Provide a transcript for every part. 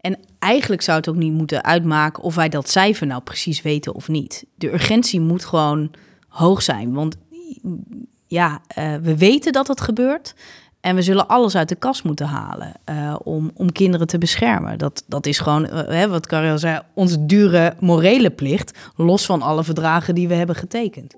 En eigenlijk zou het ook niet moeten uitmaken of wij dat cijfer nou precies weten of niet. De urgentie moet gewoon hoog zijn. Want ja, uh, we weten dat het gebeurt. En we zullen alles uit de kast moeten halen uh, om, om kinderen te beschermen. Dat, dat is gewoon, hè, wat Karel zei, onze dure morele plicht. Los van alle verdragen die we hebben getekend.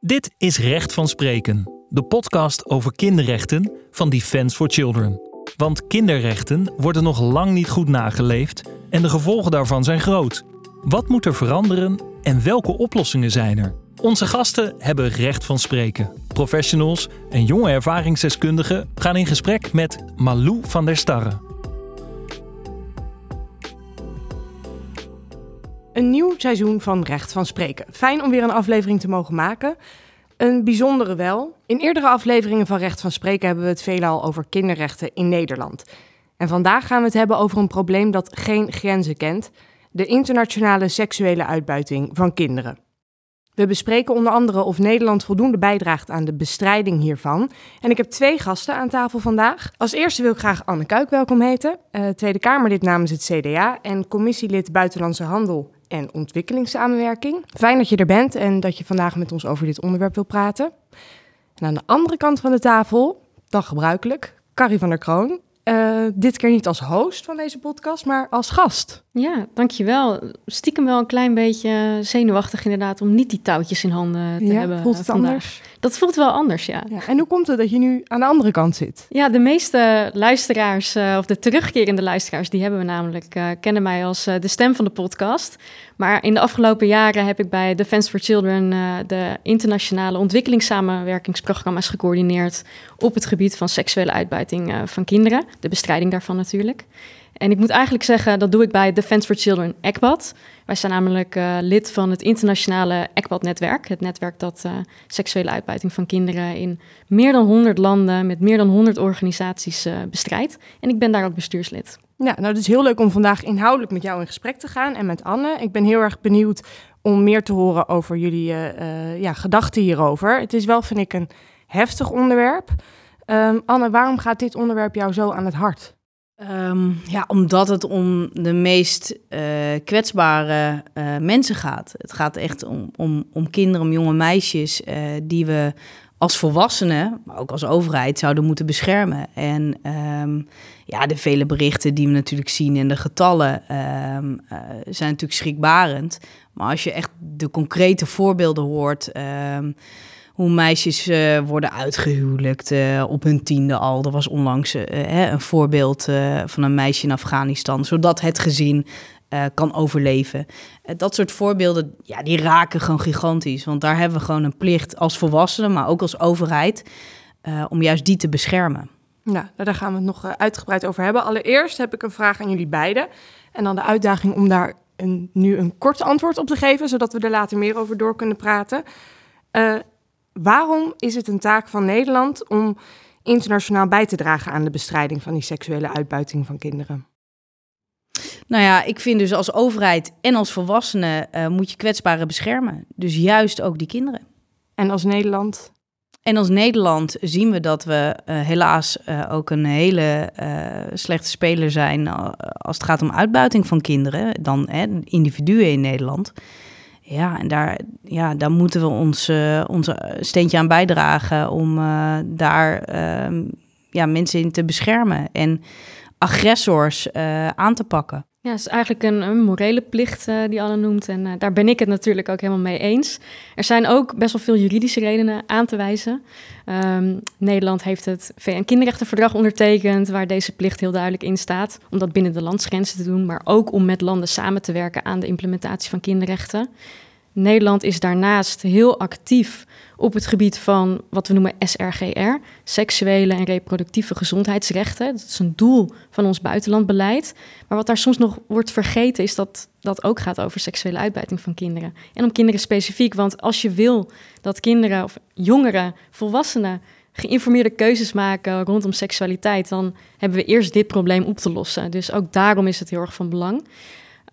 Dit is Recht van Spreken, de podcast over kinderrechten van Defense for Children. Want kinderrechten worden nog lang niet goed nageleefd en de gevolgen daarvan zijn groot. Wat moet er veranderen en welke oplossingen zijn er? Onze gasten hebben recht van spreken. Professionals en jonge ervaringsdeskundigen gaan in gesprek met Malou van der Starre. Een nieuw seizoen van Recht van Spreken. Fijn om weer een aflevering te mogen maken. Een bijzondere wel. In eerdere afleveringen van Recht van Spreken hebben we het veelal over kinderrechten in Nederland. En vandaag gaan we het hebben over een probleem dat geen grenzen kent: de internationale seksuele uitbuiting van kinderen. We bespreken onder andere of Nederland voldoende bijdraagt aan de bestrijding hiervan. En ik heb twee gasten aan tafel vandaag. Als eerste wil ik graag Anne Kuik welkom heten, uh, Tweede Kamerlid namens het CDA en commissielid Buitenlandse Handel en Ontwikkelingssamenwerking. Fijn dat je er bent en dat je vandaag met ons over dit onderwerp wil praten. En aan de andere kant van de tafel, dan gebruikelijk, Carrie van der Kroon, uh, dit keer niet als host van deze podcast, maar als gast. Ja, dankjewel. Stiekem wel een klein beetje zenuwachtig inderdaad om niet die touwtjes in handen te ja, hebben. Voelt het vandaag. anders? Dat voelt wel anders, ja. ja. En hoe komt het dat je nu aan de andere kant zit? Ja, de meeste luisteraars, uh, of de terugkerende luisteraars, die hebben we namelijk, uh, kennen mij als uh, de stem van de podcast. Maar in de afgelopen jaren heb ik bij Defense for Children de internationale ontwikkelingssamenwerkingsprogramma's gecoördineerd op het gebied van seksuele uitbuiting van kinderen, de bestrijding daarvan natuurlijk. En ik moet eigenlijk zeggen, dat doe ik bij Defense for Children ECBAT. Wij zijn namelijk uh, lid van het internationale ECBAT-netwerk. Het netwerk dat uh, seksuele uitbuiting van kinderen in meer dan 100 landen met meer dan 100 organisaties uh, bestrijdt. En ik ben daar ook bestuurslid. Ja, nou het is heel leuk om vandaag inhoudelijk met jou in gesprek te gaan en met Anne. Ik ben heel erg benieuwd om meer te horen over jullie ja, gedachten hierover. Het is wel, vind ik, een heftig onderwerp. Um, Anne, waarom gaat dit onderwerp jou zo aan het hart? Um, ja, omdat het om de meest uh, kwetsbare uh, mensen gaat. Het gaat echt om, om, om kinderen, om jonge meisjes uh, die we als volwassenen, maar ook als overheid, zouden moeten beschermen. En um, ja, de vele berichten die we natuurlijk zien en de getallen um, zijn natuurlijk schrikbarend. Maar als je echt de concrete voorbeelden hoort hoe meisjes uh, worden uitgehuwelijkt uh, op hun tiende al. Er was onlangs uh, een voorbeeld van een meisje in Afghanistan, zodat het gezin kan overleven. dat soort voorbeelden, ja, die raken gewoon gigantisch. Want daar hebben we gewoon een plicht als volwassenen, maar ook als overheid, om juist die te beschermen. Nou, daar gaan we het nog uitgebreid over hebben. Allereerst heb ik een vraag aan jullie beiden. En dan de uitdaging om daar een, nu een kort antwoord op te geven, zodat we er later meer over door kunnen praten. Waarom is het een taak van Nederland om internationaal bij te dragen aan de bestrijding van die seksuele uitbuiting van kinderen? Nou ja, ik vind dus als overheid en als volwassenen uh, moet je kwetsbaren beschermen. Dus juist ook die kinderen. En als Nederland? En als Nederland zien we dat we uh, helaas uh, ook een hele slechte speler zijn als het gaat om uitbuiting van kinderen, dan individuen in Nederland. Ja, en daar, ja, daar moeten we ons, uh, steentje aan bijdragen om uh, daar uh, ja, mensen in te beschermen en agressors eh, aan te pakken. Ja, het is eigenlijk een, morele plicht die Anne noemt. En daar ben ik het natuurlijk ook helemaal mee eens. Er zijn ook best wel veel juridische redenen aan te wijzen. Um, Nederland heeft het VN-kinderrechtenverdrag ondertekend, waar deze plicht heel duidelijk in staat. Om dat binnen de landsgrenzen te doen, maar ook om met landen samen te werken aan de implementatie van kinderrechten. Nederland is daarnaast heel actief op het gebied van wat we noemen SRGR, seksuele en reproductieve gezondheidsrechten. Dat is een doel van ons buitenlandbeleid. Maar wat daar soms nog wordt vergeten, is dat dat ook gaat over seksuele uitbuiting van kinderen. En om kinderen specifiek, want als je wil dat kinderen of jongeren, volwassenen geïnformeerde keuzes maken rondom seksualiteit, dan hebben we eerst dit probleem op te lossen. Dus ook daarom is het heel erg van belang.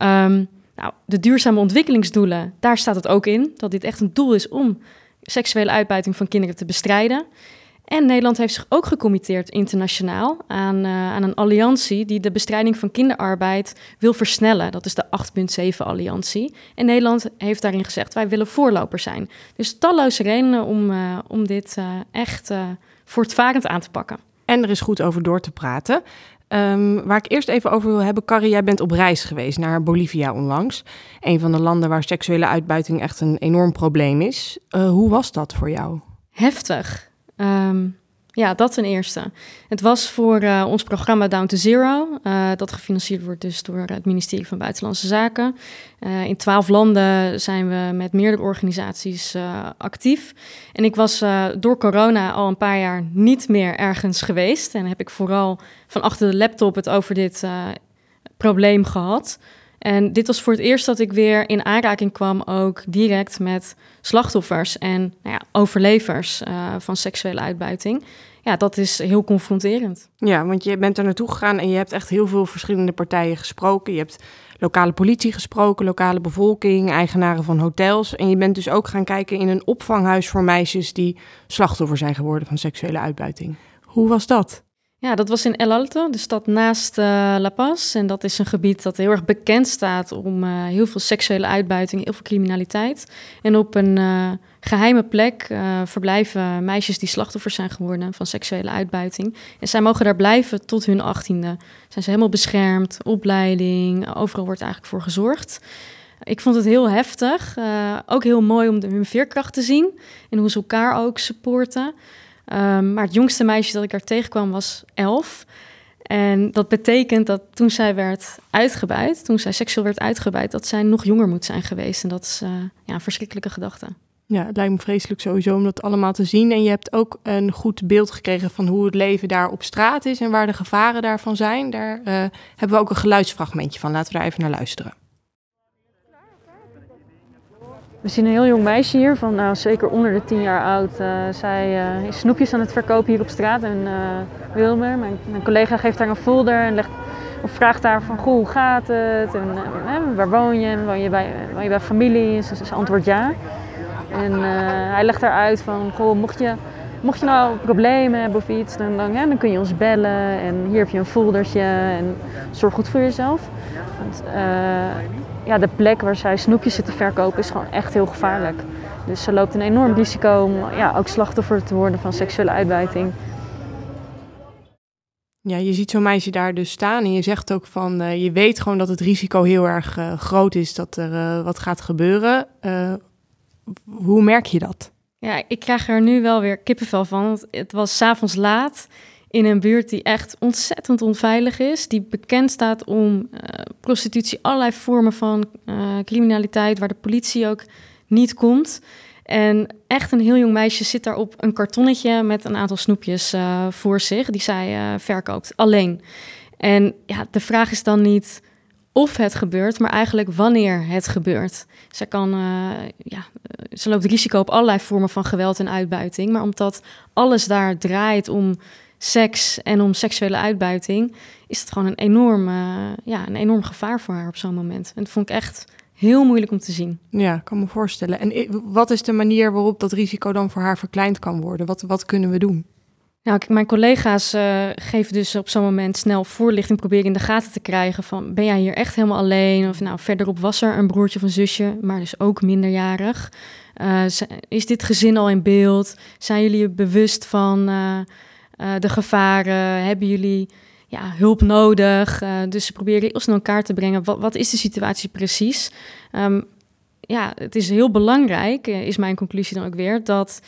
Um, nou, de duurzame ontwikkelingsdoelen, daar staat het ook in dat dit echt een doel is om seksuele uitbuiting van kinderen te bestrijden. En Nederland heeft zich ook gecommitteerd internationaal aan, uh, aan een alliantie die de bestrijding van kinderarbeid wil versnellen. Dat is de 8.7 alliantie. En Nederland heeft daarin gezegd, wij willen voorloper zijn. Dus talloze redenen om, uh, om dit uh, echt voortvarend aan te pakken. En er is goed over door te praten. Um, waar ik eerst even over wil hebben, Carrie, jij bent op reis geweest naar Bolivia onlangs. Een van de landen waar seksuele uitbuiting echt een enorm probleem is. Uh, hoe was dat voor jou? Heftig. Um, ja, dat ten eerste. Het was voor uh, ons programma Down to Zero, uh, dat gefinancierd wordt dus door het ministerie van Buitenlandse Zaken. Uh, in twaalf landen zijn we met meerdere organisaties actief. En ik was door corona al een paar jaar niet meer ergens geweest. En heb ik vooral van achter de laptop het over dit probleem gehad. En dit was voor het eerst dat ik weer in aanraking kwam, ook direct met slachtoffers en nou ja, overlevers van seksuele uitbuiting. Ja, dat is heel confronterend. Ja, want je bent er naartoe gegaan en je hebt echt heel veel verschillende partijen gesproken. Je hebt lokale politie gesproken, lokale bevolking, eigenaren van hotels. En je bent dus ook gaan kijken in een opvanghuis voor meisjes die slachtoffer zijn geworden van seksuele uitbuiting. Hoe was dat? Ja, dat was in El Alto, de stad naast uh, La Paz. En dat is een gebied dat heel erg bekend staat om uh, heel veel seksuele uitbuiting, heel veel criminaliteit. En op een uh, geheime plek verblijven meisjes die slachtoffer zijn geworden van seksuele uitbuiting. En zij mogen daar blijven tot hun achttiende. Zijn ze helemaal beschermd, opleiding, overal wordt eigenlijk voor gezorgd. Ik vond het heel heftig, ook heel mooi om de, hun veerkracht te zien en hoe ze elkaar ook supporten. Um, maar het jongste meisje dat ik daar tegenkwam was elf. En dat betekent dat toen zij werd uitgebuit, toen zij seksueel werd uitgebuit, dat zij nog jonger moet zijn geweest. En dat is uh, ja, een verschrikkelijke gedachte. Ja, het lijkt me vreselijk sowieso om dat allemaal te zien. En je hebt ook een goed beeld gekregen van hoe het leven daar op straat is en waar de gevaren daarvan zijn. Daar uh, hebben we ook een geluidsfragmentje van. Laten we daar even naar luisteren. We zien een heel jong meisje hier, van nou, zeker onder de 10 jaar oud. Uh, zij is snoepjes aan het verkopen hier op straat. En Wilmer, mijn, mijn, collega, geeft haar een folder en legt, of vraagt haar van goh, hoe gaat het? En waar woon je? Woon je bij, woon je bij familie? En ze, ze antwoordt ja. En hij legt haar uit van goh, mocht je, mocht je nou problemen hebben of iets, dan, dan, dan kun je ons bellen. En hier heb je een foldertje en zorg goed voor jezelf. Want, ja, de plek waar zij snoepjes zitten verkopen is gewoon echt heel gevaarlijk. Dus ze loopt een enorm risico om ja, ook slachtoffer te worden van seksuele uitbuiting. Ja, je ziet zo'n meisje daar dus staan en je zegt ook van, uh, je weet gewoon dat het risico heel erg groot is dat er wat gaat gebeuren. Hoe merk je dat? Ja, ik krijg er nu wel weer kippenvel van. Want het was s'avonds laat in een buurt die echt ontzettend onveilig is, die bekend staat om uh, prostitutie, allerlei vormen van uh, criminaliteit, waar de politie ook niet komt. En echt een heel jong meisje zit daar op een kartonnetje met een aantal snoepjes uh, voor zich, die zij verkoopt, alleen. En ja, de vraag is dan niet of het gebeurt, maar eigenlijk wanneer het gebeurt. Ze, kan, ja, ze loopt risico op allerlei vormen van geweld en uitbuiting, maar omdat alles daar draait om seks en om seksuele uitbuiting, is het gewoon een enorm, ja, een enorm gevaar voor haar op zo'n moment. En dat vond ik echt heel moeilijk om te zien. Ja, ik kan me voorstellen. En wat is de manier waarop dat risico dan voor haar verkleind kan worden? Wat, wat kunnen we doen? Nou, mijn collega's uh, geven dus op zo'n moment snel voorlichting, proberen in de gaten te krijgen van ben jij hier echt helemaal alleen? Of nou, verderop was er een broertje of een zusje, maar dus ook minderjarig. Uh, is dit gezin al in beeld? Zijn jullie bewust van uh, de gevaren? Hebben jullie ja, hulp nodig? Dus ze proberen heel snel elkaar te brengen. Wat, wat is de situatie precies? Um, ja, het is heel belangrijk, eh, is mijn conclusie dan ook weer, dat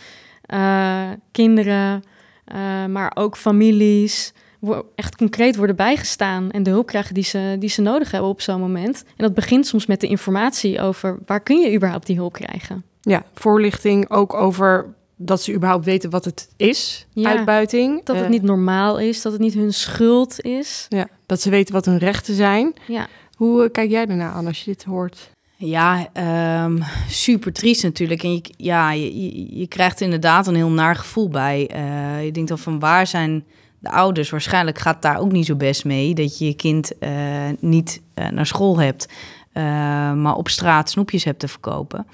uh, kinderen, maar ook families echt concreet worden bijgestaan en de hulp krijgen die ze, die ze nodig hebben op zo'n moment. En dat begint soms met de informatie over waar kun je überhaupt die hulp krijgen. Ja, voorlichting ook over dat ze überhaupt weten wat het is, ja, uitbuiting. Dat het uh, niet normaal is, dat het niet hun schuld is. Ja, dat ze weten wat hun rechten zijn. Ja. Hoe uh, kijk jij daarna aan als je dit hoort? Ja, um, super triest natuurlijk. En je, ja, je, je, krijgt inderdaad een heel naar gevoel bij. Uh, je denkt dan van waar zijn de ouders? Waarschijnlijk gaat daar ook niet zo best mee dat je je kind niet naar school hebt, maar op straat snoepjes hebt te verkopen.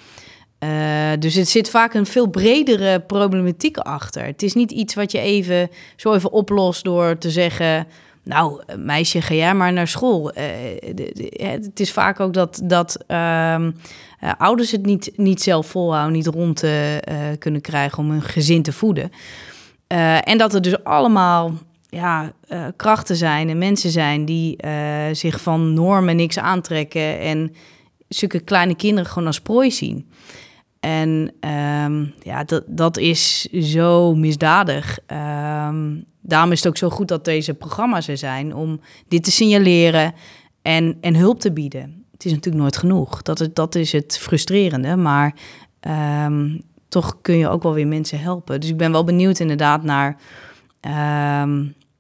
Dus het zit vaak een veel bredere problematiek achter. Het is niet iets wat je even zo even oplost door te zeggen. Nou, meisje, ga jij maar naar school. De, het is vaak ook dat, dat uh, ouders het niet, niet zelf volhouden, niet rond kunnen krijgen om hun gezin te voeden. en dat er dus allemaal ja, krachten zijn en mensen zijn die zich van normen niks aantrekken en zulke kleine kinderen gewoon als prooi zien. En um, ja, dat, dat is zo misdadig. Um, daarom is het ook zo goed dat deze programma's er zijn om dit te signaleren en, en hulp te bieden. Het is natuurlijk nooit genoeg. Dat, het, dat is het frustrerende, maar um, toch kun je ook wel weer mensen helpen. Dus ik ben wel benieuwd inderdaad naar,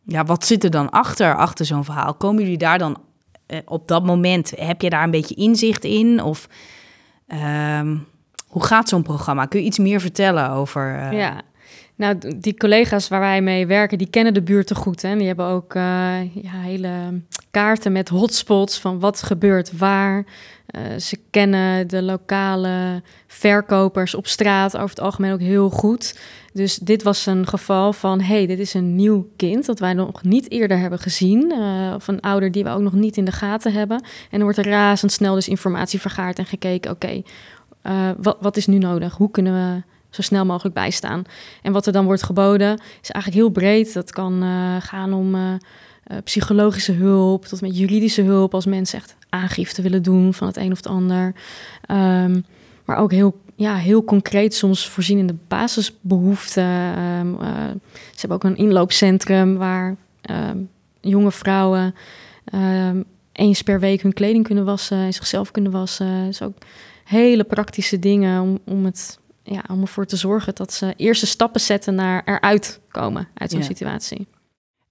ja, wat zit er dan achter, achter zo'n verhaal? Komen jullie daar dan uh, op dat moment, heb je daar een beetje inzicht in? Of... Hoe gaat zo'n programma? Kun je iets meer vertellen over? Uh... Ja, nou, die collega's waar wij mee werken, die kennen de buurt te goed. Hè? Die hebben ook uh, ja, hele kaarten met hotspots van wat gebeurt waar. Uh, ze kennen de lokale verkopers op straat over het algemeen ook heel goed. Dus dit was een geval van, hey, dit is een nieuw kind dat wij nog niet eerder hebben gezien. Of een ouder die we ook nog niet in de gaten hebben. En dan wordt er razendsnel dus informatie vergaard en gekeken, oké, uh, wat, wat is nu nodig? Hoe kunnen we zo snel mogelijk bijstaan? En wat er dan wordt geboden is eigenlijk heel breed. Dat kan uh, gaan om uh, psychologische hulp tot met juridische hulp als mensen echt aangifte willen doen van het een of het ander. Um, maar ook heel, ja, heel concreet soms voorzien in de basisbehoeften. Um, ze hebben ook een inloopcentrum waar um, jonge vrouwen eens per week hun kleding kunnen wassen en zichzelf kunnen wassen. Dus ook hele praktische dingen om, om, het, ja, om ervoor te zorgen dat ze eerste stappen zetten naar eruit komen uit zo'n situatie.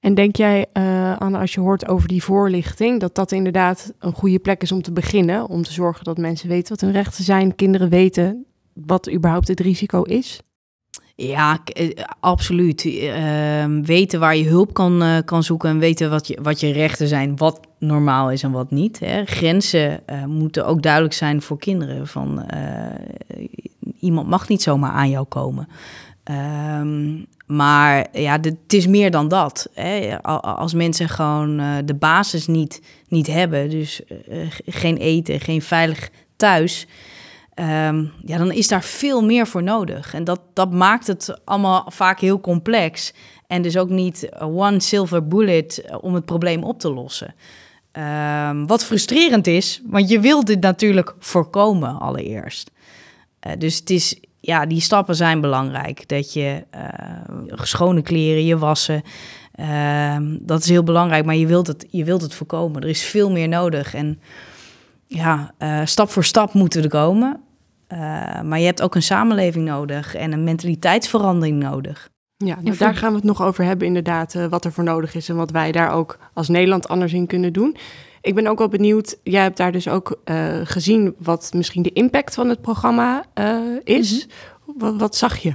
En denk jij, uh, Anne, als je hoort over die voorlichting, dat dat inderdaad een goede plek is om te beginnen? Om te zorgen dat mensen weten wat hun rechten zijn, kinderen weten wat überhaupt het risico is? Ja, eh, absoluut. Uh, weten waar je hulp kan, uh, kan zoeken en weten wat je, wat je rechten zijn, wat normaal is en wat niet. Hè. Grenzen uh, moeten ook duidelijk zijn voor kinderen. Van, iemand mag niet zomaar aan jou komen. Um, maar ja, het is meer dan dat. Hè. Als mensen gewoon de basis niet, niet hebben, dus geen eten, geen veilig thuis Um, ja, dan is daar veel meer voor nodig. En dat, dat maakt het allemaal vaak heel complex. En dus ook niet one silver bullet eh, om het probleem op te lossen. Um, wat frustrerend is, want je wilt dit natuurlijk voorkomen allereerst. Uh, dus het is, ja, die stappen zijn belangrijk. Dat je uh, schone kleren, je wassen, uh, dat is heel belangrijk. Maar je wilt, het, je wilt het voorkomen. Er is veel meer nodig. En ja, stap voor stap moeten we er komen. Uh, maar je hebt ook een samenleving nodig en een mentaliteitsverandering nodig. Ja, nou, daar gaan we het nog over hebben, inderdaad, uh, wat er voor nodig is en wat wij daar ook als Nederland anders in kunnen doen. Ik ben ook wel benieuwd, jij hebt daar dus ook uh, gezien wat misschien de impact van het programma is. Mm wat, wat zag je?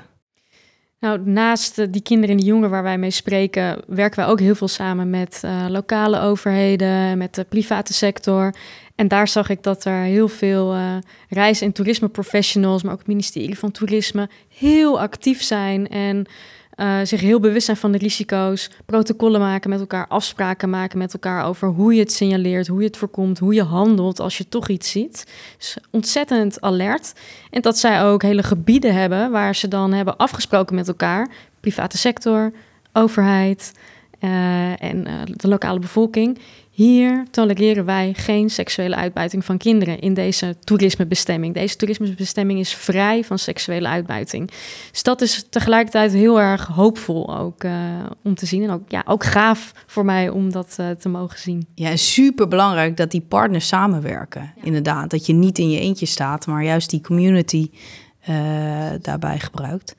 Nou, naast die kinderen en die jongeren waar wij mee spreken, werken wij ook heel veel samen met uh, lokale overheden, met de private sector. En daar zag ik dat er heel veel uh, reis- en toerisme professionals, maar ook het ministerie van Toerisme, heel actief zijn en uh, zich heel bewust zijn van de risico's, protocollen maken met elkaar, afspraken maken met elkaar over hoe je het signaleert, hoe je het voorkomt, hoe je handelt als je toch iets ziet. Dus ontzettend alert. En dat zij ook hele gebieden hebben waar ze dan hebben afgesproken met elkaar, private sector, overheid uh, en de lokale bevolking hier tolereren wij geen seksuele uitbuiting van kinderen in deze toerismebestemming. Deze toerismebestemming is vrij van seksuele uitbuiting. Dus dat is tegelijkertijd heel erg hoopvol ook uh, om te zien. En ook, ja, ook gaaf voor mij om dat uh, te mogen zien. Ja, super belangrijk dat die partners samenwerken. Ja. Inderdaad, dat je niet in je eentje staat, maar juist die community uh, daarbij gebruikt.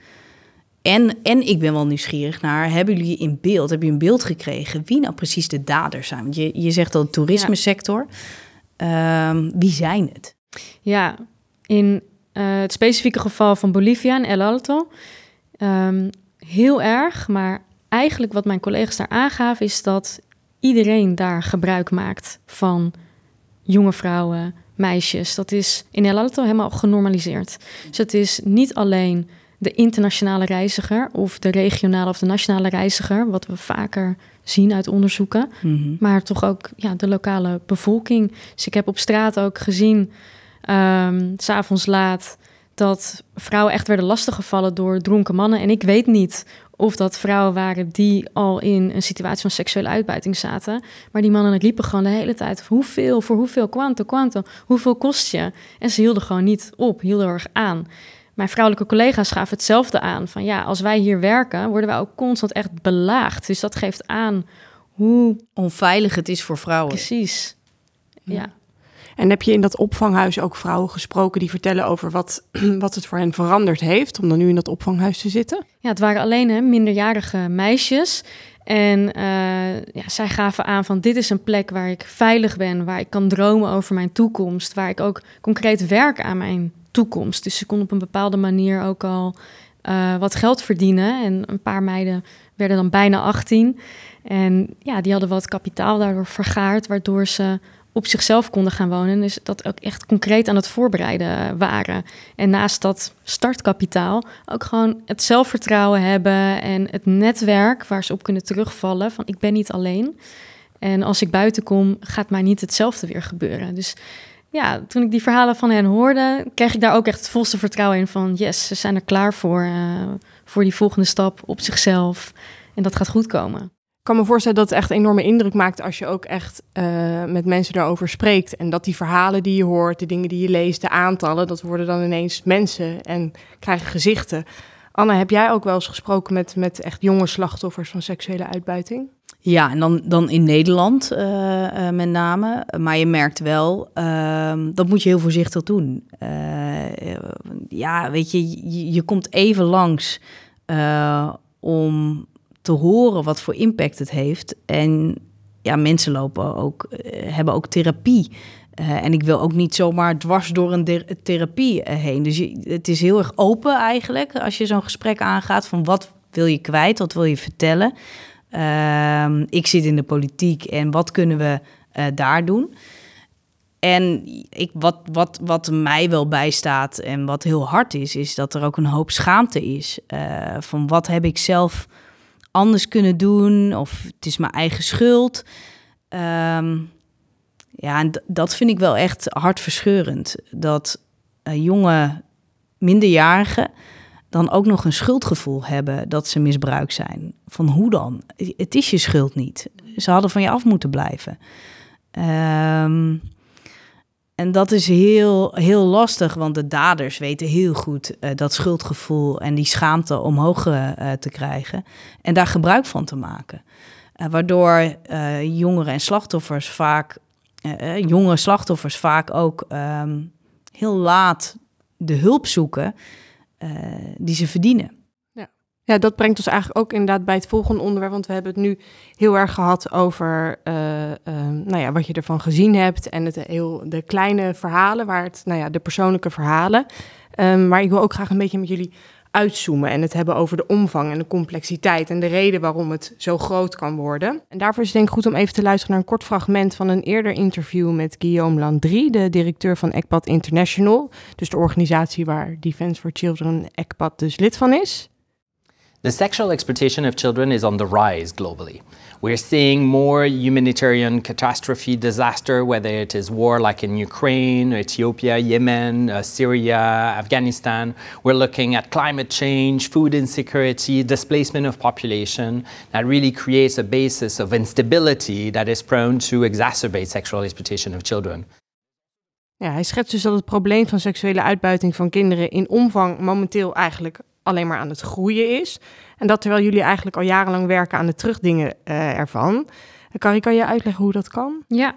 En, en ik ben wel nieuwsgierig naar, hebben jullie in beeld, heb je een beeld gekregen wie nou precies de daders zijn? Want je, je zegt al toerismesector. Ja. Um, wie zijn het? Ja, in uh, het specifieke geval van Bolivia en El Alto, um, heel erg. Maar eigenlijk wat mijn collega's daar aangaven is dat iedereen daar gebruik maakt van jonge vrouwen, meisjes. Dat is in Nederland al helemaal genormaliseerd. Dus het is niet alleen de internationale reiziger of de regionale of de nationale reiziger, wat we vaker zien uit onderzoeken, Mhm. maar toch ook ja, de lokale bevolking. Dus ik heb op straat ook gezien, ehm, s s'avonds laat, dat vrouwen echt werden lastiggevallen door dronken mannen. En ik weet niet of dat vrouwen waren die al in een situatie van seksuele uitbuiting zaten. Maar die mannen riepen gewoon de hele tijd: hoeveel, voor hoeveel, quanto, quanto, hoeveel kost je? En ze hielden gewoon niet op, hielden erg aan. Mijn vrouwelijke collega's gaven hetzelfde aan: van ja, als wij hier werken, worden wij ook constant echt belaagd. Dus dat geeft aan hoe Onveilig het is voor vrouwen. precies. Ja. En heb je in dat opvanghuis ook vrouwen gesproken die vertellen over wat, wat het voor hen veranderd heeft om dan nu in dat opvanghuis te zitten? Ja, het waren alleen hè, minderjarige meisjes. En eh, ja, zij gaven aan van dit is een plek waar ik veilig ben, waar ik kan dromen over mijn toekomst, waar ik ook concreet werk aan mijn toekomst. Dus ze kon op een bepaalde manier ook al eh, wat geld verdienen. En een paar meiden werden dan bijna 18. En ja, die hadden wat kapitaal daardoor vergaard, waardoor ze op zichzelf konden gaan wonen. Dus dat ook echt concreet aan het voorbereiden waren. En naast dat startkapitaal ook gewoon het zelfvertrouwen hebben en het netwerk waar ze op kunnen terugvallen van ik ben niet alleen. En als ik buiten kom, gaat mij niet hetzelfde weer gebeuren. Dus ja, toen ik die verhalen van hen hoorde, kreeg ik daar ook echt het volste vertrouwen in van yes, ze zijn er klaar voor, eh, voor die volgende stap op zichzelf. En dat gaat goed komen. Ik kan me voorstellen dat het echt enorme indruk maakt als je ook echt eh, met mensen daarover spreekt. En dat die verhalen die je hoort, de dingen die je leest, de aantallen, dat worden dan ineens mensen en krijgen gezichten. Anne, heb jij ook wel eens gesproken met, met echt jonge slachtoffers van seksuele uitbuiting? Ja, en dan, dan in Nederland eh, eh, met name. Maar je merkt wel, ehm, dat moet je heel voorzichtig doen. Eh, ja, weet je, je, komt even langs om te horen wat voor impact het heeft. En ja, mensen lopen ook, hebben ook therapie. En ik wil ook niet zomaar dwars door een therapie heen. Dus het is heel erg open eigenlijk als je zo'n gesprek aangaat van wat wil je kwijt, wat wil je vertellen. Ehm, ik zit in de politiek en wat kunnen we eh, daar doen? En ik, wat, wat, wat mij wel bijstaat en wat heel hard is, is dat er ook een hoop schaamte is. eh, van wat heb ik zelf anders kunnen doen of het is mijn eigen schuld. Ehm, ja, en dat vind ik wel echt hartverscheurend. Dat jonge minderjarigen dan ook nog een schuldgevoel hebben dat ze misbruikt zijn. Van hoe dan? Het is je schuld niet. Ze hadden van je af moeten blijven. Ehm, en dat is heel, heel lastig, want de daders weten heel goed eh, dat schuldgevoel en die schaamte omhoog eh, te krijgen en daar gebruik van te maken. Eh, waardoor jongeren en slachtoffers vaak, jonge slachtoffers vaak ook ehm, heel laat de hulp zoeken die ze verdienen. Ja, dat brengt ons eigenlijk ook inderdaad bij het volgende onderwerp. Want we hebben het nu heel erg gehad over eh, eh, nou ja, wat je ervan gezien hebt. En het heel, de kleine verhalen, waar het, nou ja, de persoonlijke verhalen. Ehm, maar ik wil ook graag een beetje met jullie uitzoomen en het hebben over de omvang en de complexiteit en de reden waarom het zo groot kan worden. En daarvoor is het denk ik goed om even te luisteren naar een kort fragment van een eerder interview met Guillaume Landry, de directeur van ECPAT International, dus de organisatie waar Defense for Children ECPAT dus lid van is. The sexual exploitation of children is on the rise globally. We're seeing more humanitarian catastrophe, disaster, whether it is war like in Ukraine, Ethiopia, Yemen, uh, Syria, Afghanistan. We're looking at climate change, food insecurity, displacement of population. That really creates a basis of instability that is prone to exacerbate sexual exploitation of children. Ja, hij schetst dus dat het probleem van seksuele uitbuiting van kinderen in omvang momenteel eigenlijk alleen maar aan het groeien is. En dat terwijl jullie eigenlijk al jarenlang werken aan de terugdingen eh, ervan. Carrie, kan je uitleggen hoe dat kan? Ja,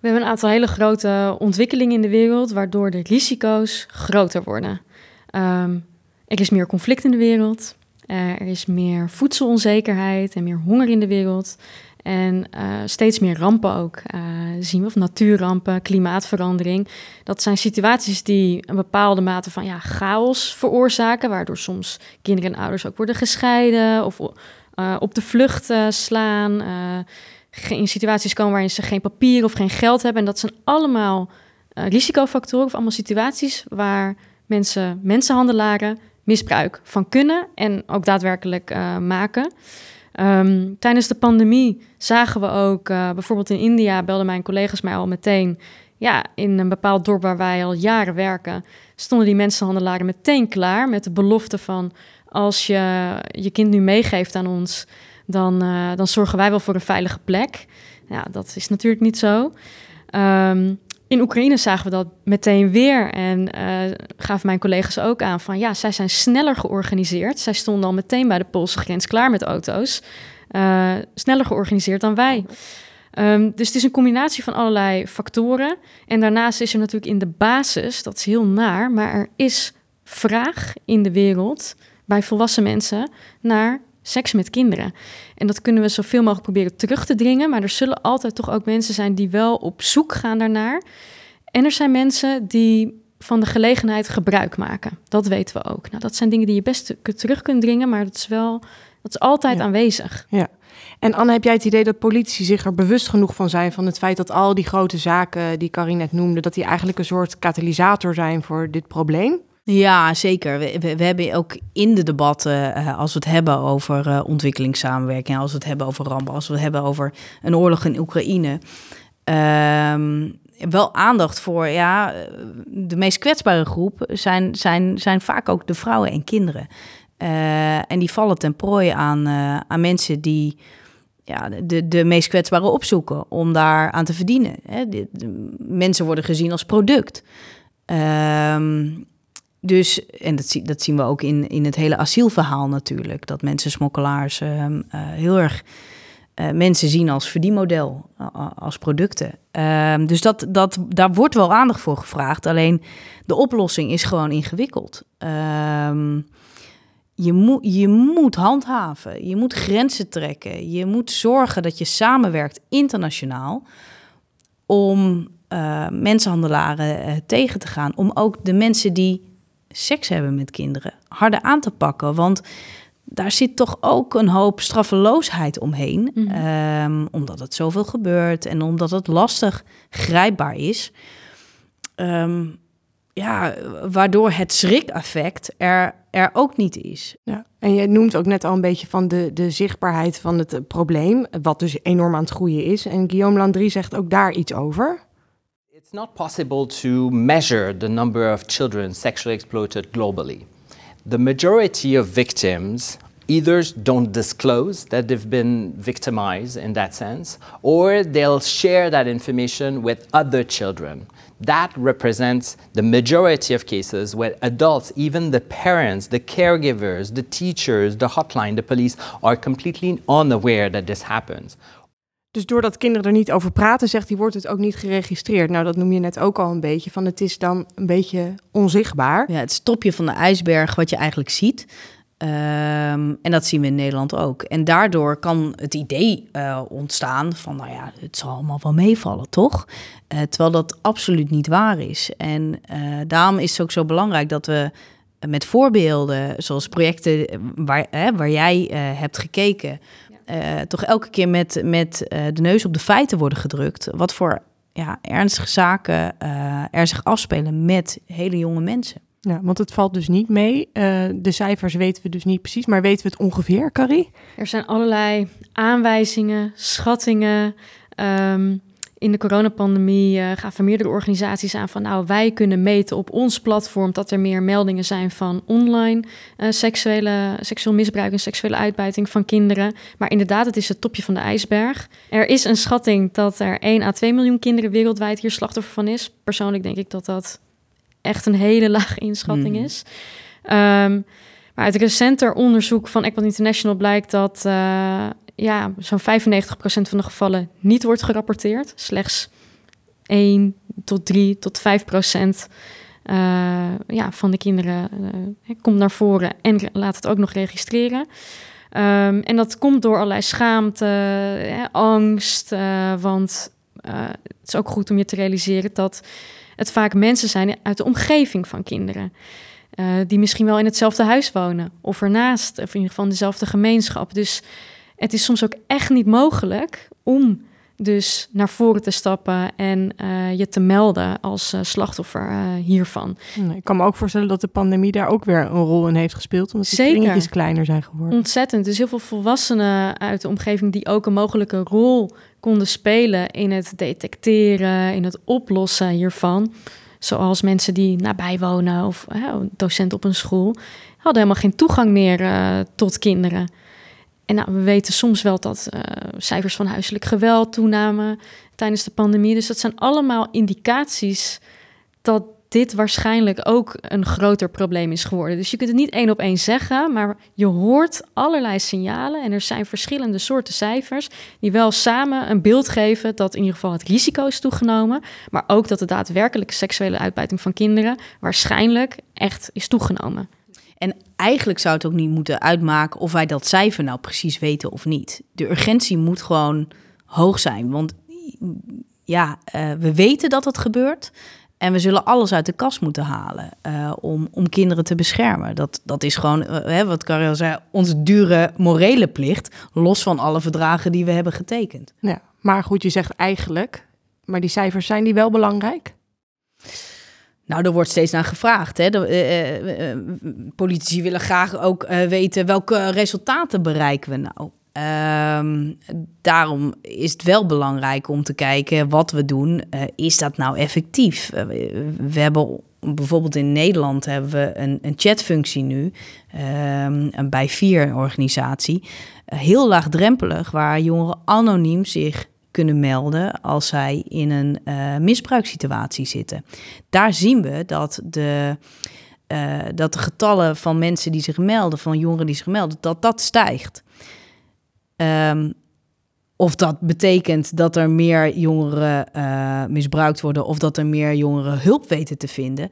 we hebben een aantal hele grote ontwikkelingen in de wereld, waardoor de risico's groter worden. Ehm, er is meer conflict in de wereld, eh, er is meer voedselonzekerheid en meer honger in de wereld. En uh, steeds meer rampen ook uh, zien we, of natuurrampen, klimaatverandering. Dat zijn situaties die een bepaalde mate van ja, chaos veroorzaken, waardoor soms kinderen en ouders ook worden gescheiden of uh, op de vlucht slaan. in situaties komen waarin ze geen papier of geen geld hebben. En dat zijn allemaal risicofactoren of allemaal situaties waar mensen, mensenhandelaren, misbruik van kunnen en ook daadwerkelijk maken. Um, tijdens de pandemie zagen we ook, uh, bijvoorbeeld in India, belden mijn collega's mij al meteen. Ja, in een bepaald dorp waar wij al jaren werken, stonden die mensenhandelaren meteen klaar met de belofte van: als je je kind nu meegeeft aan ons, dan, uh, dan zorgen wij wel voor een veilige plek. Ja, dat is natuurlijk niet zo. Um, in Oekraïne zagen we dat meteen weer en uh, gaven mijn collega's ook aan van ja, zij zijn sneller georganiseerd. Zij stonden al meteen bij de Poolse grens klaar met auto's. Uh, sneller georganiseerd dan wij. Um, dus het is een combinatie van allerlei factoren. En daarnaast is er natuurlijk in de basis, dat is heel naar, maar er is vraag in de wereld bij volwassen mensen naar seks met kinderen. En dat kunnen we zoveel mogelijk proberen terug te dringen. Maar er zullen altijd toch ook mensen zijn die wel op zoek gaan daarnaar. En er zijn mensen die van de gelegenheid gebruik maken. Dat weten we ook. Nou, dat zijn dingen die je best terug kunt dringen, maar dat is wel dat is altijd aanwezig. Ja. En Anne, heb jij het idee dat politici zich er bewust genoeg van zijn van het feit dat al die grote zaken die Karin net noemde, dat die eigenlijk een soort katalysator zijn voor dit probleem? Ja, zeker. We, we, hebben ook in de debatten, uh, als we het hebben over uh, ontwikkelingssamenwerking, als we het hebben over rampen, als we het hebben over een oorlog in Oekraïne, uh, wel aandacht voor, ja, de meest kwetsbare groep zijn, zijn, zijn vaak ook de vrouwen en kinderen. Uh, en die vallen ten prooi aan, aan mensen die ja, de, de meest kwetsbare opzoeken om daar aan te verdienen. Hè. Mensen worden gezien als product. Um, dus, en dat, dat zien we ook in, in het hele asielverhaal natuurlijk, dat mensen smokkelaars uh, uh, heel erg uh, mensen zien als verdienmodel, als producten. Ehm, dus dat, dat, daar wordt wel aandacht voor gevraagd, alleen de oplossing is gewoon ingewikkeld. Ehm, je, moet je moet handhaven, je moet grenzen trekken, je moet zorgen dat je samenwerkt internationaal om mensenhandelaren tegen te gaan, om ook de mensen die seks hebben met kinderen harder aan te pakken. Want daar zit toch ook een hoop straffeloosheid omheen. Mm -hmm. um, omdat het zoveel gebeurt en omdat het lastig grijpbaar is. Um, ja, waardoor het schrikeffect er, er ook niet is. Ja. En je noemt ook net al een beetje van de, de zichtbaarheid van het probleem, wat dus enorm aan het groeien is. En Guillaume Landry zegt ook daar iets over. It's not possible to measure the number of children sexually exploited globally. The majority of victims either don't disclose that they've been victimized in that sense, or they'll share that information with other children. That represents the majority of cases where adults, even the parents, the caregivers, the teachers, the hotline, the police, are completely unaware that this happens. Dus doordat kinderen er niet over praten, zegt hij, wordt het ook niet geregistreerd. Nou, dat noem je net ook al een beetje, van het is dan een beetje onzichtbaar. Ja, het stopje van de ijsberg wat je eigenlijk ziet. Um, en dat zien we in Nederland ook. En daardoor kan het idee uh, ontstaan van, nou ja, het zal allemaal wel meevallen, toch? Uh, terwijl dat absoluut niet waar is. En uh, daarom is het ook zo belangrijk dat we met voorbeelden, zoals projecten waar, waar jij hebt gekeken, uh, toch elke keer met, met uh, de neus op de feiten worden gedrukt. Wat voor ja, ernstige zaken uh, er zich afspelen met hele jonge mensen. Ja, want het valt dus niet mee. de cijfers weten we dus niet precies, maar weten we het ongeveer, Carrie? Er zijn allerlei aanwijzingen, schattingen. Um, in de coronapandemie uh, gaven meerdere organisaties aan van nou wij kunnen meten op ons platform dat er meer meldingen zijn van online uh, seksuele, seksueel misbruik en seksuele uitbuiting van kinderen. Maar inderdaad, het is het topje van de ijsberg. Er is een schatting dat er 1 à 2 miljoen kinderen wereldwijd hier slachtoffer van is. Persoonlijk denk ik dat dat echt een hele lage inschatting mm. is. Um, maar uit recenter onderzoek van Equal International blijkt dat uh, ja, zo'n 95% van de gevallen niet wordt gerapporteerd. Slechts 1 tot 3 tot 5% uh, ja, van de kinderen uh, komt naar voren en laat het ook nog registreren. Um, en dat komt door allerlei schaamte, angst. Uh, want het is ook goed om je te realiseren dat het vaak mensen zijn uit de omgeving van kinderen. die misschien wel in hetzelfde huis wonen of ernaast, of in ieder geval in dezelfde gemeenschap. Dus het is soms ook echt niet mogelijk om dus naar voren te stappen en uh, je te melden als uh, slachtoffer uh, hiervan. Ik kan me ook voorstellen dat de pandemie daar ook weer een rol in heeft gespeeld, omdat de kringetjes kleiner zijn geworden. Ontzettend. Dus heel veel volwassenen uit de omgeving die ook een mogelijke rol konden spelen in het detecteren, in het oplossen hiervan. Zoals mensen die nabij wonen of docent op een school, hadden helemaal geen toegang meer tot kinderen. En nou, we weten soms wel dat uh, cijfers van huiselijk geweld toenamen tijdens de pandemie. Dus dat zijn allemaal indicaties dat dit waarschijnlijk ook een groter probleem is geworden. Dus je kunt het niet één op één zeggen, maar je hoort allerlei signalen en er zijn verschillende soorten cijfers die wel samen een beeld geven dat in ieder geval het risico is toegenomen, maar ook dat de daadwerkelijke seksuele uitbuiting van kinderen waarschijnlijk echt is toegenomen. En eigenlijk zou het ook niet moeten uitmaken of wij dat cijfer nou precies weten of niet. De urgentie moet gewoon hoog zijn. Want ja, uh, we weten dat het gebeurt. En we zullen alles uit de kast moeten halen uh, om, om kinderen te beschermen. Dat, dat is gewoon, uh, hè, wat Karel zei, onze dure morele plicht. Los van alle verdragen die we hebben getekend. Ja, maar goed, je zegt eigenlijk. Maar die cijfers, zijn die wel belangrijk? Nou, er wordt steeds naar gevraagd. Hè. De, uh, uh, politici willen graag ook weten welke resultaten bereiken we nou. Um, daarom is het wel belangrijk om te kijken wat we doen. is dat nou effectief? we hebben bijvoorbeeld in Nederland hebben we een, een chatfunctie nu um, bij vier organisatie. heel laagdrempelig, waar jongeren anoniem zich kunnen melden als zij in een uh, misbruikssituatie zitten. Daar zien we dat de, uh, dat de getallen van mensen die zich melden, van jongeren die zich melden, dat dat stijgt. Um, of dat betekent dat er meer jongeren uh, misbruikt worden of dat er meer jongeren hulp weten te vinden.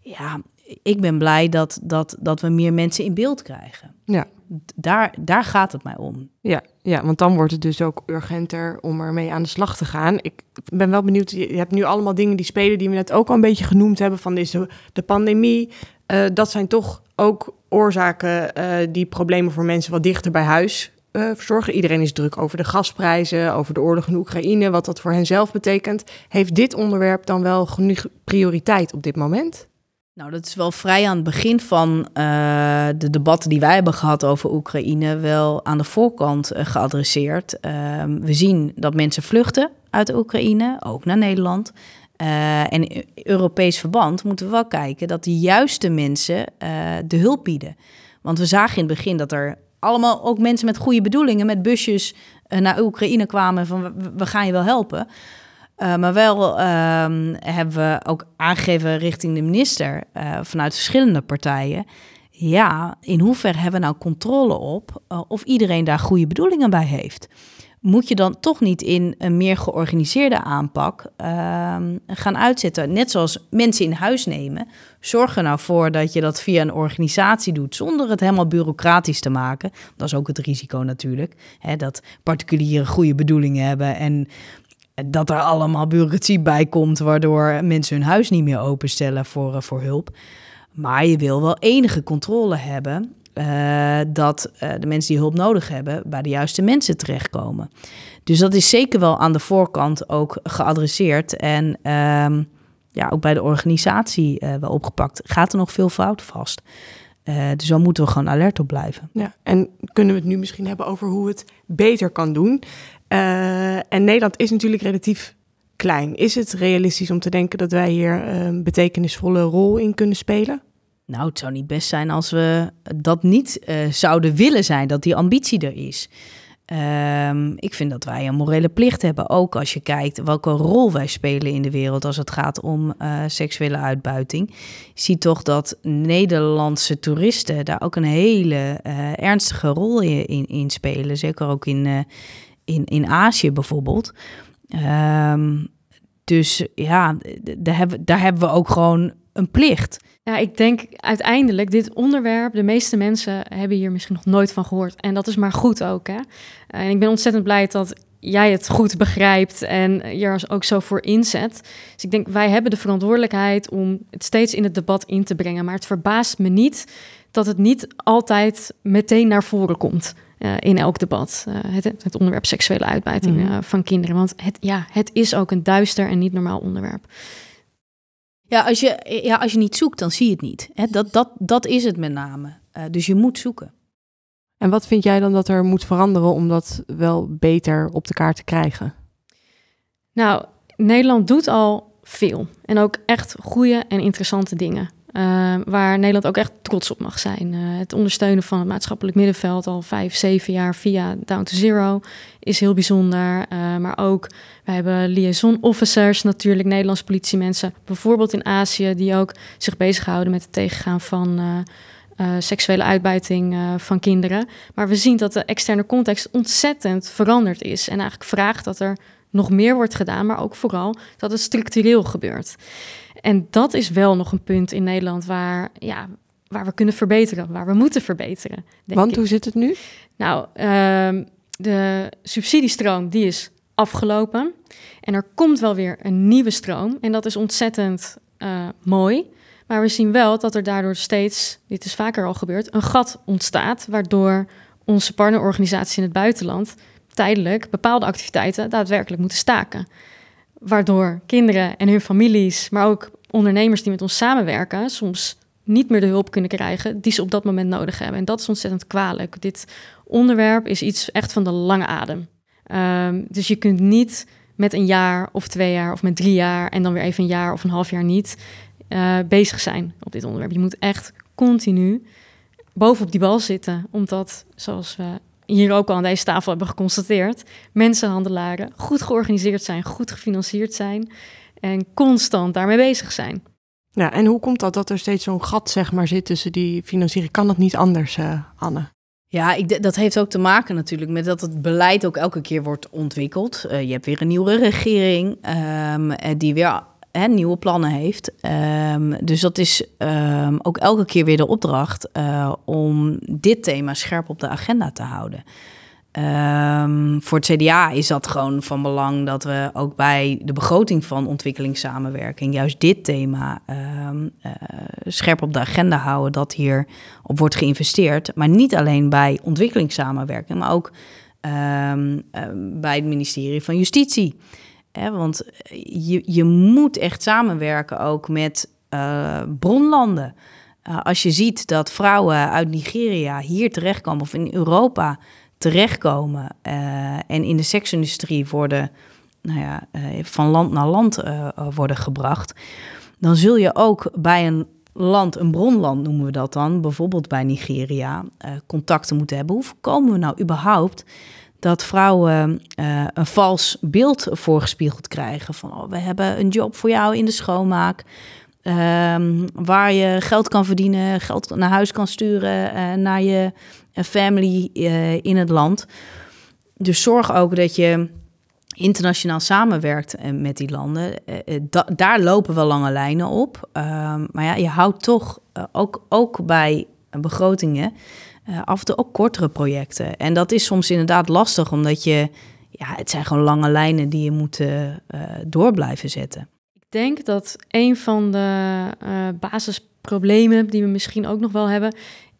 Ja, ik ben blij dat, dat, dat we meer mensen in beeld krijgen. Ja. Daar, daar gaat het mij om. Ja, ja, want dan wordt het dus ook urgenter om ermee aan de slag te gaan. Ik ben wel benieuwd, je hebt nu allemaal dingen die spelen die we net ook al een beetje genoemd hebben. Van deze, de pandemie, uh, dat zijn toch ook oorzaken uh, die problemen voor mensen wat dichter bij huis uh, verzorgen. Iedereen is druk over de gasprijzen, over de oorlog in Oekraïne, wat dat voor hen zelf betekent. Heeft dit onderwerp dan wel genoeg prioriteit op dit moment? Nou, dat is wel vrij aan het begin van uh, de debatten die wij hebben gehad over Oekraïne, wel aan de voorkant uh, geadresseerd. Uh, we zien dat mensen vluchten uit Oekraïne, ook naar Nederland. Uh, en in Europees verband moeten we wel kijken dat de juiste mensen de hulp bieden. Want we zagen in het begin dat er allemaal ook mensen met goede bedoelingen, met busjes naar Oekraïne kwamen van we gaan je wel helpen. Uh, maar wel uh, hebben we ook aangegeven richting de minister uh, vanuit verschillende partijen. Ja, in hoeverre hebben we nou controle op uh, of iedereen daar goede bedoelingen bij heeft? Moet je dan toch niet in een meer georganiseerde aanpak ehm, gaan uitzetten? Net zoals mensen in huis nemen. Zorg er nou voor dat je dat via een organisatie doet, zonder het helemaal bureaucratisch te maken. Dat is ook het risico natuurlijk. Hè, dat particulieren goede bedoelingen hebben en dat er allemaal bureaucratie bij komt, waardoor mensen hun huis niet meer openstellen voor, uh, voor hulp. Maar je wil wel enige controle hebben uh, dat uh, de mensen die hulp nodig hebben bij de juiste mensen terechtkomen. Dus dat is zeker wel aan de voorkant ook geadresseerd en ehm, ja, ook bij de organisatie wel opgepakt. Gaat er nog veel fout vast? dus daar moeten we gewoon alert op blijven. Ja, en kunnen we het nu misschien hebben over hoe het beter kan doen? Uh, en Nederland is natuurlijk relatief klein. Is het realistisch om te denken dat wij hier een betekenisvolle rol in kunnen spelen? Nou, het zou niet best zijn als we dat niet uh, zouden willen zijn, dat die ambitie er is. Um, ik vind dat wij een morele plicht hebben, ook als je kijkt welke rol wij spelen in de wereld als het gaat om uh, seksuele uitbuiting. Je ziet toch dat Nederlandse toeristen daar ook een hele ernstige rol in, in, in, spelen. Zeker ook in, in, in Azië bijvoorbeeld. Um, dus ja, daar hebben, daar hebben we ook gewoon een plicht. Ja, ik denk uiteindelijk dit onderwerp, de meeste mensen hebben hier misschien nog nooit van gehoord. En dat is maar goed ook. Hè? En ik ben ontzettend blij dat jij het goed begrijpt en je er ook zo voor inzet. Dus ik denk, wij hebben de verantwoordelijkheid om het steeds in het debat in te brengen. Maar het verbaast me niet dat het niet altijd meteen naar voren komt. Eh, in elk debat. Uh, het, het, onderwerp seksuele uitbuiting mm. van kinderen. Want het, ja, het is ook een duister en niet normaal onderwerp. Ja, als je, ja, als je niet zoekt, dan zie je het niet. Hè? Dat, dat, dat is het met name. dus je moet zoeken. En wat vind jij dan dat er moet veranderen om dat wel beter op de kaart te krijgen? Nou, Nederland doet al veel. En ook echt goede en interessante dingen. Uh, waar Nederland ook echt trots op mag zijn. Uh, het ondersteunen van het maatschappelijk middenveld al vijf, zeven jaar via Down to Zero is heel bijzonder. Uh, maar ook, wij hebben liaison officers, natuurlijk Nederlandse politiemensen, bijvoorbeeld in Azië, die ook zich bezighouden met het tegengaan van seksuele uitbuiting van kinderen. Maar we zien dat de externe context ontzettend veranderd is en eigenlijk vraagt dat er nog meer wordt gedaan, maar ook vooral dat het structureel gebeurt. En dat is wel nog een punt in Nederland waar, ja, waar we kunnen verbeteren, waar we moeten verbeteren. Want hoe zit het nu? Nou, uh, de subsidiestroom die is afgelopen. En er komt wel weer een nieuwe stroom. En dat is ontzettend uh, mooi. Maar we zien wel dat er daardoor steeds, dit is vaker al gebeurd, een gat ontstaat. Waardoor onze partnerorganisaties in het buitenland tijdelijk bepaalde activiteiten daadwerkelijk moeten staken. Waardoor kinderen en hun families, maar ook ondernemers die met ons samenwerken, soms niet meer de hulp kunnen krijgen die ze op dat moment nodig hebben. En dat is ontzettend kwalijk. Dit onderwerp is iets echt van de lange adem. Um, dus je kunt niet met een jaar of twee jaar of met drie jaar en dan weer even een jaar of een half jaar niet uh, bezig zijn op dit onderwerp. Je moet echt continu bovenop die bal zitten, omdat, zoals we hier ook al aan deze tafel hebben geconstateerd, mensenhandelaren goed georganiseerd zijn, goed gefinancierd zijn en constant daarmee bezig zijn. Ja, en hoe komt dat dat er steeds zo'n gat zeg maar, zit tussen die financiering? Kan dat niet anders, uh, Anne? Ja, ik, dat heeft ook te maken natuurlijk met dat het beleid ook elke keer wordt ontwikkeld. Uh, je hebt weer een nieuwe regering um, die weer hè, nieuwe plannen heeft. Um, dus dat is um, ook elke keer weer de opdracht uh, om dit thema scherp op de agenda te houden. Um, voor het CDA is dat gewoon van belang dat we ook bij de begroting van ontwikkelingssamenwerking juist dit thema um, uh, scherp op de agenda houden, dat hier op wordt geïnvesteerd. Maar niet alleen bij ontwikkelingssamenwerking, maar ook um, bij het ministerie van Justitie. Want je, je moet echt samenwerken ook met bronlanden. Als je ziet dat vrouwen uit Nigeria hier terechtkomen of in Europa terechtkomen uh, en in de seksindustrie worden nou ja, van land naar land worden gebracht, dan zul je ook bij een land, een bronland noemen we dat dan, bijvoorbeeld bij Nigeria, contacten moeten hebben. Hoe voorkomen we nou überhaupt dat vrouwen een vals beeld voorgespiegeld krijgen. Van oh, we hebben een job voor jou in de schoonmaak. Um, waar je geld kan verdienen, geld naar huis kan sturen, uh, naar je eh, family uh, in het land. Dus zorg ook dat je internationaal samenwerkt met die landen. Da daar lopen wel lange lijnen op. Um, maar ja, je houdt toch ook, ook bij begrotingen af en toe ook kortere projecten. En dat is soms inderdaad lastig, omdat je, ja, het zijn gewoon lange lijnen die je moet door blijven zetten. Denk dat een van de uh, basisproblemen die we misschien ook nog wel hebben,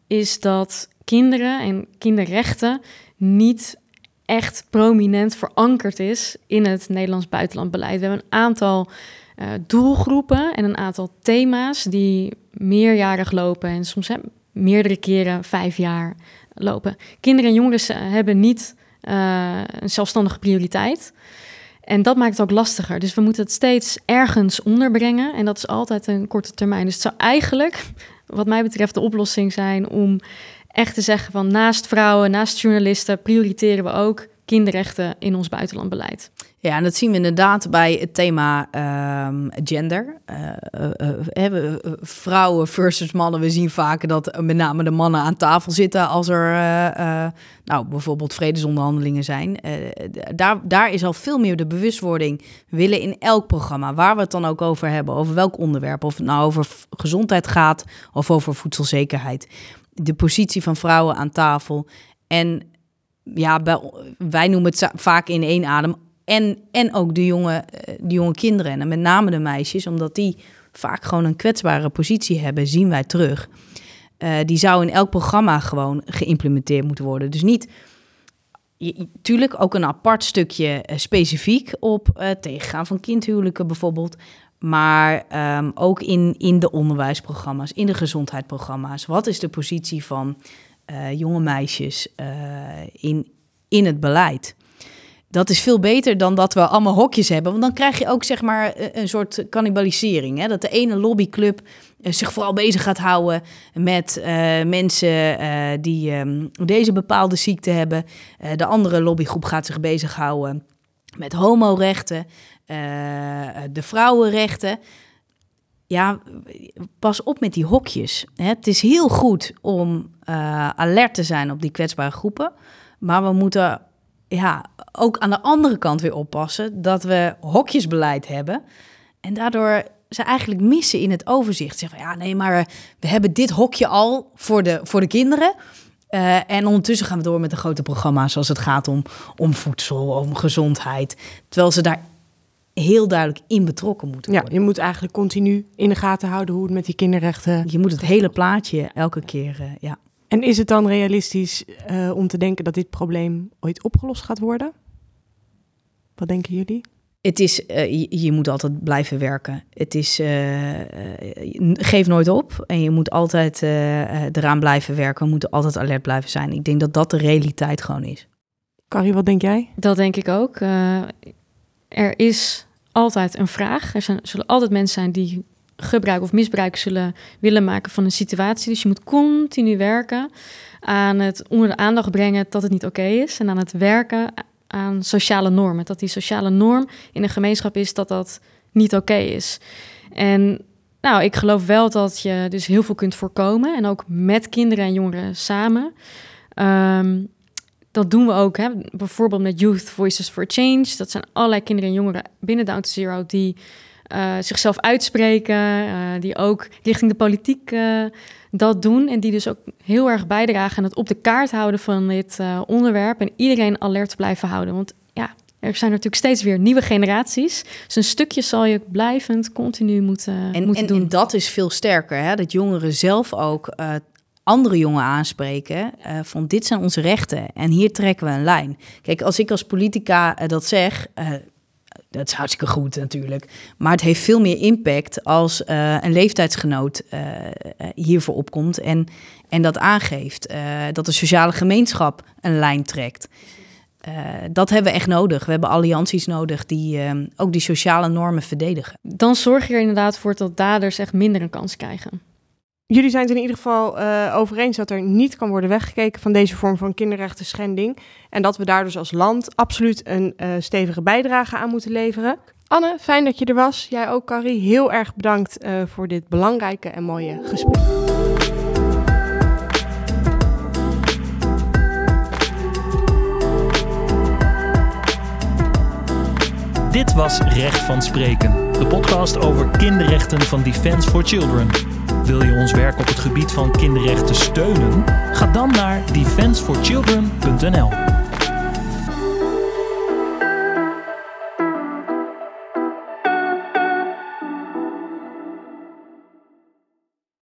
is dat kinderen en kinderrechten niet echt prominent verankerd is in het Nederlands buitenlandbeleid. We hebben een aantal uh, doelgroepen en een aantal thema's die meerjarig lopen en soms meerdere keren vijf jaar lopen. Kinderen en jongeren hebben niet uh, een zelfstandige prioriteit. En dat maakt het ook lastiger. Dus we moeten het steeds ergens onderbrengen. En dat is altijd een korte termijn. Dus het zou eigenlijk, wat mij betreft, de oplossing zijn om echt te zeggen van naast vrouwen, naast journalisten, prioriteren we ook kinderrechten in ons buitenlandbeleid. Ja, en dat zien we inderdaad bij het thema um, gender. Uh, vrouwen versus mannen. We zien vaak dat met name de mannen aan tafel zitten als er nou, bijvoorbeeld vredesonderhandelingen zijn. daar, daar is al veel meer de bewustwording. Willen in elk programma, waar we het dan ook over hebben, over welk onderwerp, of het nou over gezondheid gaat of over voedselzekerheid, de positie van vrouwen aan tafel. En ja, wij noemen het vaak in één adem en, en ook de jonge, eh, de jonge kinderen en met name de meisjes, omdat die vaak gewoon een kwetsbare positie hebben, zien wij terug. eh, die zou in elk programma gewoon geïmplementeerd moeten worden. Dus niet, tuurlijk ook een apart stukje uh, specifiek op uh, tegengaan van kindhuwelijken bijvoorbeeld. Maar um, ook in, in de onderwijsprogramma's, in de gezondheidsprogramma's. Wat is de positie van jonge meisjes in, in het beleid? Dat is veel beter dan dat we allemaal hokjes hebben. Want dan krijg je ook zeg maar een soort cannibalisering. Hè? Dat de ene lobbyclub eh, zich vooral bezig gaat houden met uh, mensen uh, die um, deze bepaalde ziekte hebben. De andere lobbygroep gaat zich bezighouden met homorechten, de vrouwenrechten. Ja, pas op met die hokjes. Het is heel goed om alert te zijn op die kwetsbare groepen. Maar we moeten ja, ook aan de andere kant weer oppassen dat we hokjesbeleid hebben. En daardoor ze eigenlijk missen in het overzicht. Zeggen van ja, nee, maar we hebben dit hokje al voor de, voor de kinderen. Uh, en ondertussen gaan we door met de grote programma's als het gaat om, om voedsel, om gezondheid. Terwijl ze daar heel duidelijk in betrokken moeten worden. Ja, je moet eigenlijk continu in de gaten houden hoe het met die kinderrechten... Je moet het hele plaatje elke keer, uh, ja. En is het dan realistisch uh, om te denken dat dit probleem ooit opgelost gaat worden? Wat denken jullie? Het is, uh, je, je, moet altijd blijven werken. Het is, uh, geef nooit op en je moet altijd eraan blijven werken. We moeten altijd alert blijven zijn. Ik denk dat dat de realiteit gewoon is. Carrie, wat denk jij? Dat denk ik ook. er is altijd een vraag. Er zijn, zullen altijd mensen zijn die gebruik of misbruik zullen willen maken van een situatie. Dus je moet continu werken aan het onder de aandacht brengen dat het niet oké is. En aan het werken aan sociale normen. Dat die sociale norm in een gemeenschap is dat dat niet oké is. En nou, ik geloof wel dat je dus heel veel kunt voorkomen. En ook met kinderen en jongeren samen. Um, dat doen we ook, hè? bijvoorbeeld met Youth Voices for Change. Dat zijn allerlei kinderen en jongeren binnen Down to Zero die uh, zichzelf uitspreken, uh, die ook richting de politiek uh, dat doen. En die dus ook heel erg bijdragen aan het op de kaart houden van dit onderwerp. En iedereen alert blijven houden. Want ja, er zijn natuurlijk steeds weer nieuwe generaties. Dus een stukje zal je blijvend continu moeten, en, moeten en, doen. En dat is veel sterker, hè? dat jongeren zelf ook andere jongen aanspreken uh, van dit zijn onze rechten en hier trekken we een lijn. Kijk, als ik als politica uh, dat zeg, uh, dat is hartstikke goed natuurlijk. Maar het heeft veel meer impact als uh, een leeftijdsgenoot uh, hiervoor opkomt en, en dat aangeeft. Dat de sociale gemeenschap een lijn trekt. dat hebben we echt nodig. We hebben allianties nodig die ook die sociale normen verdedigen. Dan zorg je er inderdaad voor dat daders echt minder een kans krijgen. Jullie zijn het in ieder geval uh, over eens dat er niet kan worden weggekeken van deze vorm van kinderrechten schending. En dat we daar dus als land absoluut een uh, stevige bijdrage aan moeten leveren. Anne, fijn dat je er was. Jij ook, Carrie. Heel erg bedankt uh, voor dit belangrijke en mooie gesprek. Dit was Recht van Spreken, de podcast over kinderrechten van Defense for Children. Wil je ons werk op het gebied van kinderrechten steunen? Ga dan naar defenseforchildren.nl.